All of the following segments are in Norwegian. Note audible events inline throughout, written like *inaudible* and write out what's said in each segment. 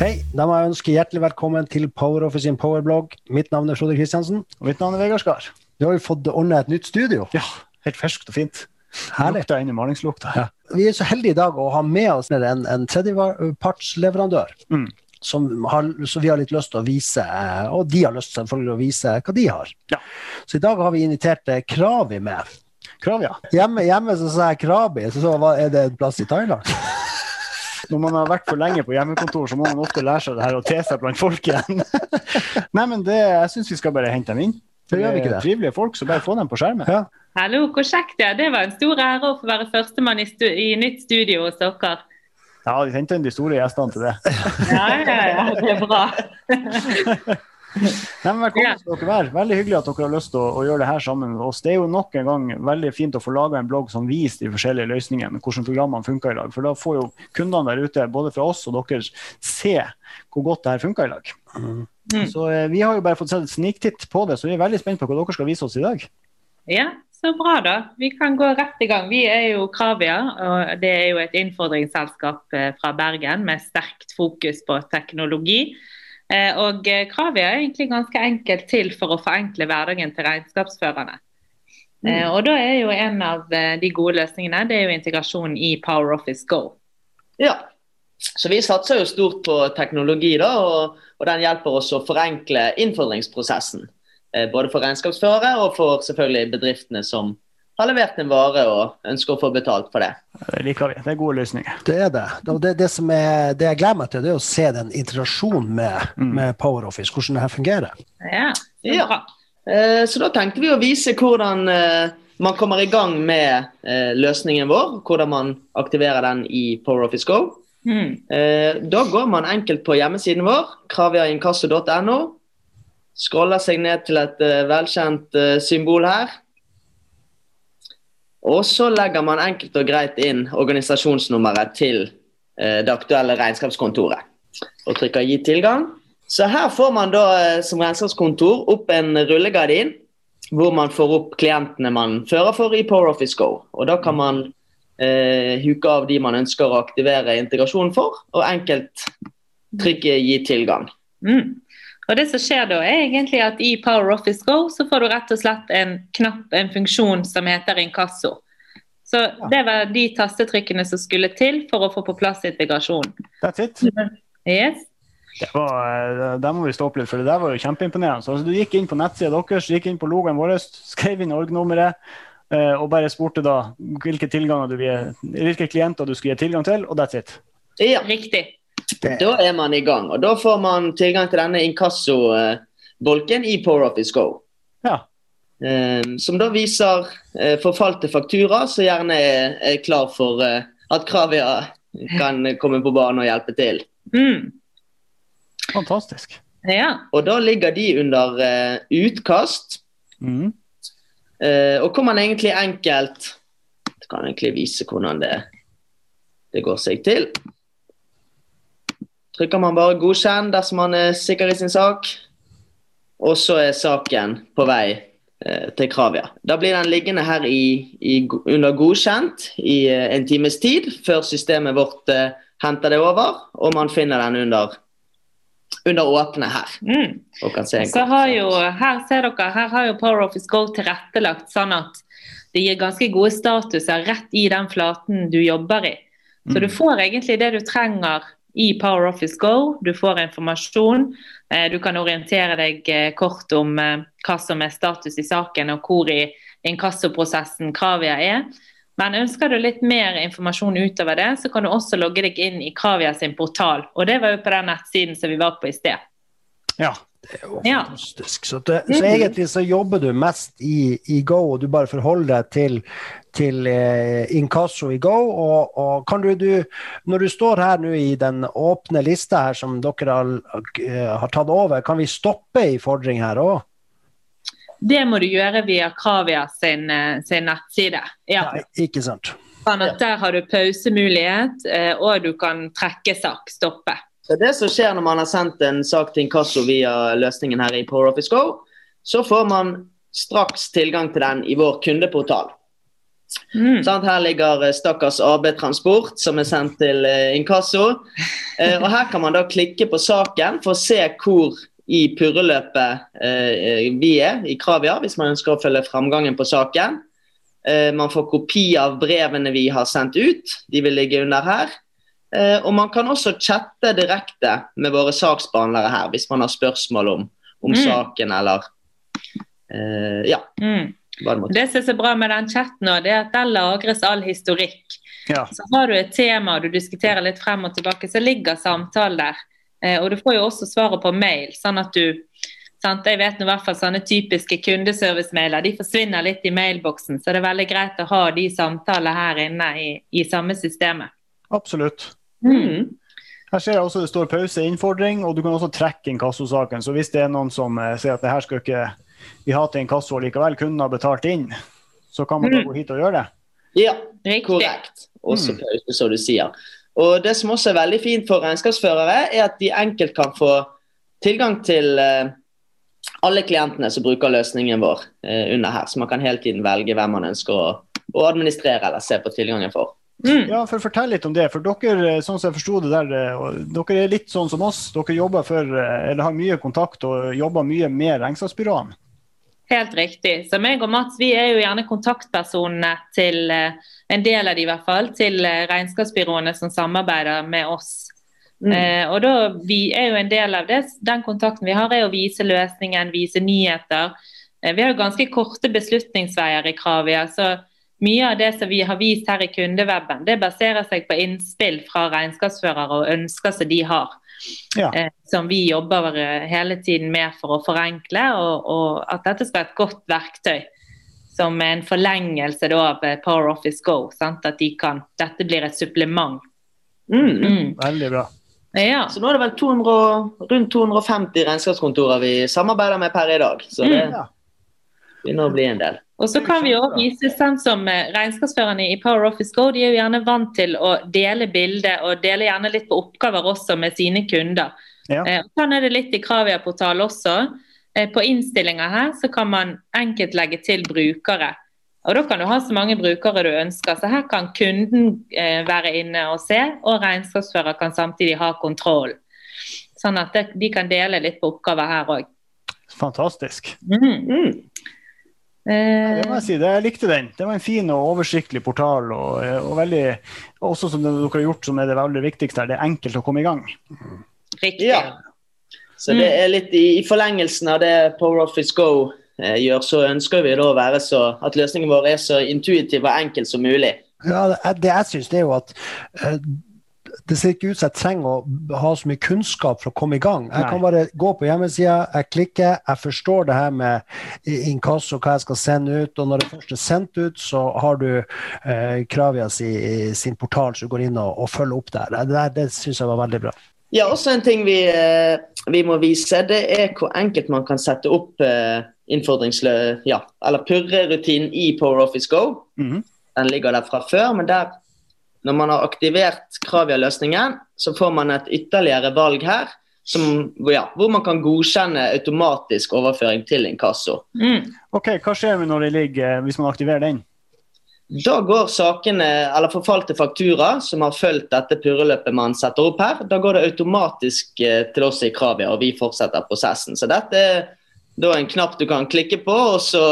Hei, da må jeg ønske hjertelig velkommen til PowerOffice sin powerblogg. Mitt navn er Frode Kristiansen. Og mitt navn er Vegard Skar. Vi har jo fått ordna et nytt studio. Ja, helt ferskt og fint. Herlig. Lukta inn i malingslukta. Ja. Vi er så heldige i dag å ha med oss en, en tredjepartsleverandør. Mm. Som, har, som vi har litt lyst til å vise, og de har lyst selvfølgelig å vise hva de har. Ja. Så i dag har vi invitert eh, Kravi med. Kravia. Hjemme, hjemme så sa jeg Krabi, så, så er det en plass i Thailand? *laughs* Når man har vært for lenge på hjemmekontor, så må man ofte lære seg det her å te seg blant folk igjen. *laughs* Nei, men det, jeg syns vi skal bare hente dem inn. Det gjør vi ikke det. Trivelige folk, så bare få dem på skjermen. Ja. Hallo, hvor kjekt det er. Det var en stor ære å få være førstemann i, stu i nytt studio hos dere. Ja, de henter inn de store gjestene til det. Ja, ja, ja, det er bra. *laughs* Nei, men velkommen skal dere være. Veldig hyggelig at dere har lyst til å, å gjøre det her sammen med oss. Det er jo nok en gang veldig fint å få laga en blogg som viser de forskjellige løsningene, hvordan programmene funker i lag. For da får jo kundene der ute, både fra oss og dere, se hvor godt det her funker i lag. Mm. Så eh, vi har jo bare fått sett et sniktitt på det, så vi er veldig spent på hva dere skal vise oss i dag. Ja, så bra da. Vi kan gå rett i gang. Vi er jo Kravia, og det er jo et innfordringsselskap eh, fra Bergen med sterkt fokus på teknologi. Eh, Og kravet Kravia er egentlig ganske enkelt til for å forenkle hverdagen til regnskapsførerne. Mm. Og da er jo en av eh, de gode løsningene det er jo integrasjon i Power Office Go. Ja. Så vi satser jo stort på teknologi, da, og, og den hjelper oss å forenkle innfordringsprosessen. Eh, både for regnskapsførere og for selvfølgelig bedriftene som har levert en vare og ønsker å få betalt for det. Det liker vi. Det er gode løsninger. Det er det. Og det, det, som er, det jeg gleder meg til, det er å se den integrasjonen med, Mm. med PowerOffice, hvordan det her fungerer. Ja, Ja. Eh, Så da tenkte vi å vise hvordan eh, man kommer i gang med eh, løsningen vår. Hvordan man aktiverer den i PowerOffice Go. Mm. Eh, Da går man enkelt på hjemmesiden vår, kraviainkasso.no. Scroller seg ned til et velkjent symbol her. Og så legger man enkelt og greit inn organisasjonsnummeret til eh, det aktuelle regnskapskontoret. Og trykker 'gi tilgang'. Så her får man da eh, som regnskapskontor opp en rullegardin hvor man får opp klientene man fører for i PowerOffice Go. Og da kan man eh, huke av de man ønsker å aktivere integrasjon for, og enkelt trykke 'gi tilgang'. Mm. Og det som skjer da er egentlig at I Power Office Go så får du rett og slett en knapp, en funksjon som heter inkasso. Så Det var de tastetrykkene som skulle til for å få på plass integrasjon. That's it. Yes. Det var, det der må vi stoppe litt, for det der var jo kjempeimponerende. Så, altså, du gikk inn på nettsida deres, du gikk inn på logoen vår, skrev inn org-nummeret eh, og bare spurte da hvilke, du hvilke klienter du skulle gi tilgang til, og that's it. Ja, Riktig. Da er man i gang. Og da får man tilgang til denne inkasso-bolken i PowerOffice Go. Ja. Eh, som da viser eh, forfalte faktura, som gjerne er, er klar for eh, at Kravia kan komme på banen og hjelpe til. Mm. Fantastisk. Ja. Og da ligger de under eh, utkast, eh, og hvor man egentlig enkelt Jeg kan egentlig vise hvordan det, det går seg til. Trykker man bare 'godkjenn' dersom man er sikker i sin sak, og så er saken på vei eh, til Kravia. Da blir den liggende her i, i, under 'godkjent' i eh, en times tid, før systemet vårt eh, henter det over, og man finner den under, under 'åpne' her. Mm. Så har jo, her ser dere, her har jo Power Office Go tilrettelagt sånn at det gir ganske gode statuser rett i den flaten du jobber i. Så Mm. du får egentlig det du trenger i Power Office Go. Du får informasjon. eh, Du kan orientere deg eh, kort om eh, hva som er status i saken og hvor i inkassoprosessen Kravia er. Men ønsker du litt mer informasjon utover det, så kan du også logge deg inn i Kravia sin portal. Og det var jo på den nettsiden som vi var på i sted. Ja. Det er jo Ja. fantastisk. Så, det, så egentlig så jobber du mest i, i Go, og du bare forholder deg til, til eh, inkasso i Go. Og, og kan du, du, når du står her nå i den åpne lista her som dere har, eh, har tatt over, kan vi stoppe i fordring her òg? Det må du gjøre via Kravia sin, eh, sin nettside. Ja. Ja, ikke sant? Sånn at Der har du pausemulighet, eh, og du kan trekke sak, stoppe. Så det som skjer når man har sendt en sak til inkasso via løsningen her i PowerOffice Go, så får man straks tilgang til den i vår kundeportal. Mm. Sånn, Her ligger eh, stakkars AB Transport som er sendt til eh, inkasso. *laughs* Eh, og her kan man da klikke på saken for å se hvor i purreløpet eh, vi er i Kravia, hvis man ønsker å følge framgangen på saken. Eh, man får kopi av brevene vi har sendt ut, de vil ligge under her. Eh, og man kan også chatte direkte med våre saksbehandlere her, hvis man har spørsmål om, om Mm. saken eller uh, ja, Mm. Det som er så bra med den chatten, nå, det er at der lagres all historikk. Ja. Så har du et tema og du diskuterer litt frem og tilbake, så ligger samtalen der. Eh, og du får jo også svaret på mail, sånn at du sant? Jeg vet nå i hvert fall sånne typiske kundeservice-mailer de forsvinner litt i mailboksen, så det er veldig greit å ha de samtalene her inne i, i samme systemet. Absolutt. Mm. Her ser jeg også det står pause, innfordring, og du kan også trekke inkassosaken. Så hvis det er noen som eh, sier at det her skal ikke vi ha til inkasso likevel, kunden har betalt inn, så kan man da Mm. gå hit og gjøre det. Ja, Riktig. korrekt. Også Mm. pause, som du sier. Og Det som også er veldig fint for regnskapsførere, er at de enkelt kan få tilgang til eh, alle klientene som bruker løsningen vår eh, under her. Så man kan hele tiden velge hvem man ønsker å, å administrere eller se på tilgangen for. Mm. Ja, for Fortell litt om det. for dere, eh, sånn som jeg det der, eh, dere er litt sånn som oss. Dere jobber for, eh, eller har mye kontakt og jobber mye med regnskapsbyråene. Helt riktig. Så meg og Mats vi er jo gjerne kontaktpersonene til en del av de i hvert fall, til regnskapsbyråene som samarbeider med oss. Mm. Eh, og da, Vi er jo en del av det. Den kontakten vi har, er å vise løsningen, vise nyheter. Eh, vi har jo ganske korte beslutningsveier i Kravia. så mye av det som vi har vist her i kundeweben, det baserer seg på innspill fra regnskapsførere og ønsker som de har. Ja. Eh, som vi jobber hele tiden med for å forenkle, og, og at dette skal være et godt verktøy. Som en forlengelse da, av eh, Power Office Go. Sant? At de kan, dette blir et supplement. Mm. Mm. Veldig bra. Ja. Så nå er det vel 200, rundt 250 regnskapskontorer vi samarbeider med per i dag. Så det Mm. Begynner å bli en del. Og så kan vi også vise sånn som eh, Regnskapsførerne i Power Office Go de er jo gjerne vant til å dele bilder og dele gjerne litt på oppgaver også med sine kunder. Ja. Eh, sånn er det litt i Kravia-portalen også. Eh, på innstillinger her så kan man enkelt legge til brukere. Og Da kan du ha så mange brukere du ønsker. Så Her kan kunden eh, være inne og se, og regnskapsfører kan samtidig ha kontroll. Sånn at det, de kan dele litt på oppgaver her òg. Fantastisk. Mm. Mm. Eh, Det må jeg si, det, jeg likte den. Det var en fin og oversiktlig portal. Og, og veldig, også som dere har gjort, som er det veldig viktigste her, det er enkelt å komme i gang. riktig. Ja. Så det er litt i, i forlengelsen av det Power Office Go eh, gjør, så ønsker vi da å være så at løsningen vår er så intuitiv og enkel som mulig. Ja, det, det jeg syns, er jo at eh, det ser ikke ut som jeg trenger å ha så mye kunnskap for å komme i gang. Jeg Nei. kan bare gå på hjemmesida, jeg klikker, jeg forstår det her med inkasso, hva jeg skal sende ut. Og når det først er sendt ut, så har du eh, Kravia si, sin portal, så du går inn og, og følger opp der. Det, det, det syns jeg var veldig bra. Ja, også en ting vi, eh, vi må vise, det er hvor enkelt man kan sette opp eh, innfordringslø... Ja, eller purrerutinen i Power Office Go. -hmm. Den ligger der fra før, men der, når man har aktivert Kravia-løsningen, så får man et ytterligere valg her, som, ja, hvor man kan godkjenne automatisk overføring til inkasso. Mm. Ok, Hva skjer når det ligger, hvis man aktiverer den? Da går sakene, eller forfalte faktura, som har fulgt dette purreløpet man setter opp her, da går det automatisk eh, til oss i Kravia, og vi fortsetter prosessen. Så dette er da en knapp du kan klikke på, og så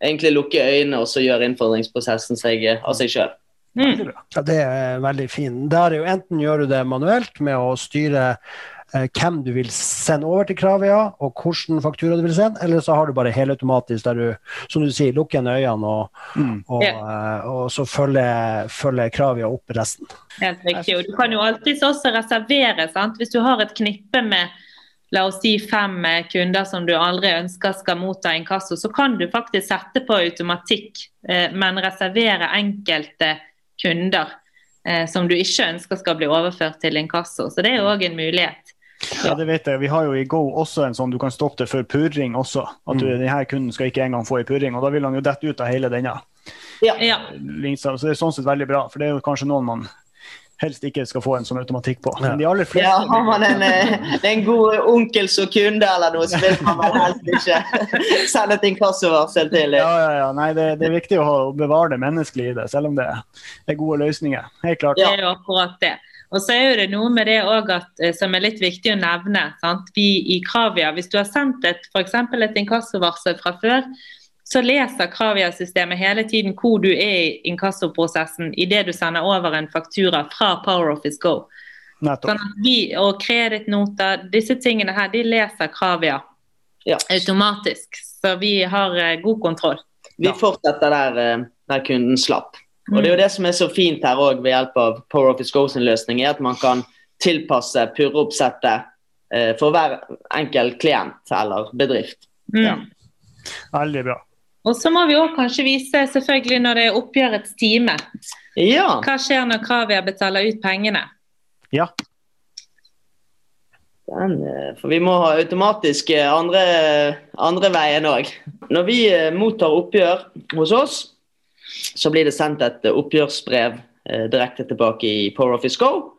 egentlig lukke øynene, og så gjøre innfordringsprosessen seg eh, av seg sjøl. Mm. Ja, det er veldig fint. Der er jo enten gjør du det manuelt med å styre eh, hvem du vil sende over til Kravia, og hvilken faktura du vil sende, eller så har du bare helautomatisk der du, som du sier, lukker igjen øynene, og, Mm. og, yeah. og så følger, følger Kravia opp resten. Helt riktig. Og du kan jo alltids også reservere. Sant? Hvis du har et knippe med la oss si fem eh, kunder som du aldri ønsker skal motta inkasso, så kan du faktisk sette på automatikk, eh, men reservere enkelte kunder eh, som du ikke ønsker skal bli overført til inkasso. Så det er òg en mulighet. Ja, det vet jeg. Vi har jo i Go også en sånn du kan stoppe det for purring også. At du, denne kunden skal ikke engang få en purring, og da vil han jo dette ut av hele denne Ja. Så det er sånn sett veldig bra, for det er jo kanskje noen man helst ikke skal få en sånn automatikk på. Men de aller fleste Ja, Har man en, eh, en god onkel som kunde eller noe, så vil man helst ikke *laughs* sende et inkassovarsel til. Ja, ja, ja. Nei, det, det er viktig å, ha, å bevare det menneskelige i det, selv om det er gode løsninger. Helt klart. Det er jo akkurat det. Og så er det noe med det også at, eh, som er litt viktig å nevne. Sant? Vi i Kravia, Hvis du har sendt et, for et inkassovarsel fra før, så leser Kravia-systemet hele tiden hvor du er i inkassoprosessen idet du sender over en faktura fra Power Office Go. Sånn at vi, og kredittnoter, disse tingene her, de leser Kravia Ja. automatisk. Så vi har eh, god kontroll. Vi fortsetter der, eh, der kunden slapp. Og Det er jo det som er så fint her også, ved hjelp av Power Office Go sin løsning, er at man kan tilpasse purreoppsettet eh, for hver enkelt klient eller bedrift. Mm. Ja. Veldig bra. Og så må vi også kanskje vise selvfølgelig når det er oppgjørets time. Ja, Hva skjer når Kravia betaler ut pengene? Ja. den, eh, for vi må ha automatisk eh, andre, andre veien òg. Når vi eh, mottar oppgjør hos oss, så blir det sendt et oppgjørsbrev direkte tilbake i Power Office Go.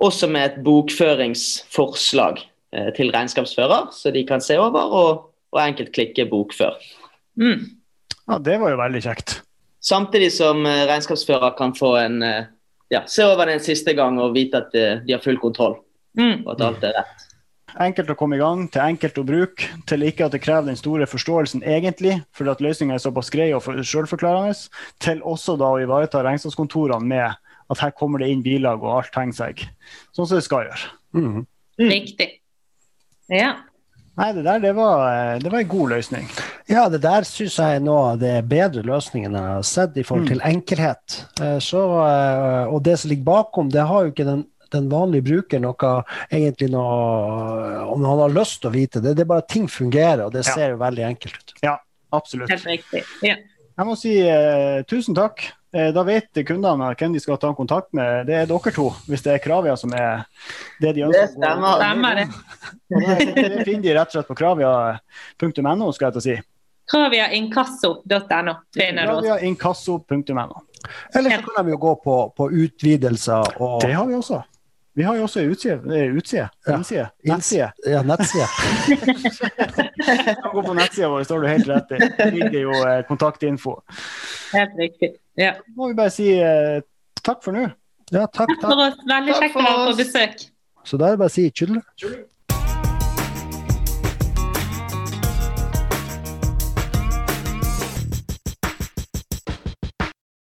Også med et bokføringsforslag til regnskapsfører, så de kan se over og, og enkelt klikke 'bokfør'. Mm. Ja, det var jo veldig kjekt. Samtidig som eh, regnskapsfører kan få en eh, ja, se over det en siste gang og vite at eh, de har full kontroll Mm. og at alt er rett. Enkelt å komme i gang, til enkelt å bruke, til ikke at det krever den store forståelsen egentlig, fordi at løsninga er såpass grei og sjølforklarende, til også da å ivareta regnskapskontorene med at her kommer det inn bilag og alt henger seg sånn som det skal gjøre. Mm. Riktig. Ja. Nei, det der det var, eh, det var en god løsning. Ja, det der syns jeg er noe av det bedre løsningene jeg har sett i forhold til enkelhet. Eh, Så, eh, og det som ligger bakom, det har jo ikke den, den vanlige bruker noe egentlig noe Om han har lyst til å vite. Det, det er bare at ting fungerer, og det ser jo veldig enkelt ut. Ja, absolutt. Helt riktig. Ja. Jeg må si uh, tusen takk. Eh, da vet kundene hvem de skal ta kontakt med. Det er dere to, hvis det er Kravia som er det de ønsker. Det stemmer. Og Det *laughs* det finner de rett og slett på kravia.no, skal jeg til å si. Kraviainkasso.no. Kraviainkasso.no. Eller så kan de jo gå på, på utvidelser og Det har vi også. Vi har jo også utside. eh, utside. Ja. Innside. Nettside. ja, nettside. *laughs* Gå på nettsida vår, står du helt rett i. Det ligger jo eh, kontaktinfo. Helt riktig. Ja. Da må vi bare si eh, takk for nå. Ja, takk, Takk for oss. Veldig Takk kjekt å ha på besøk. Så da er det bare å si tjudle.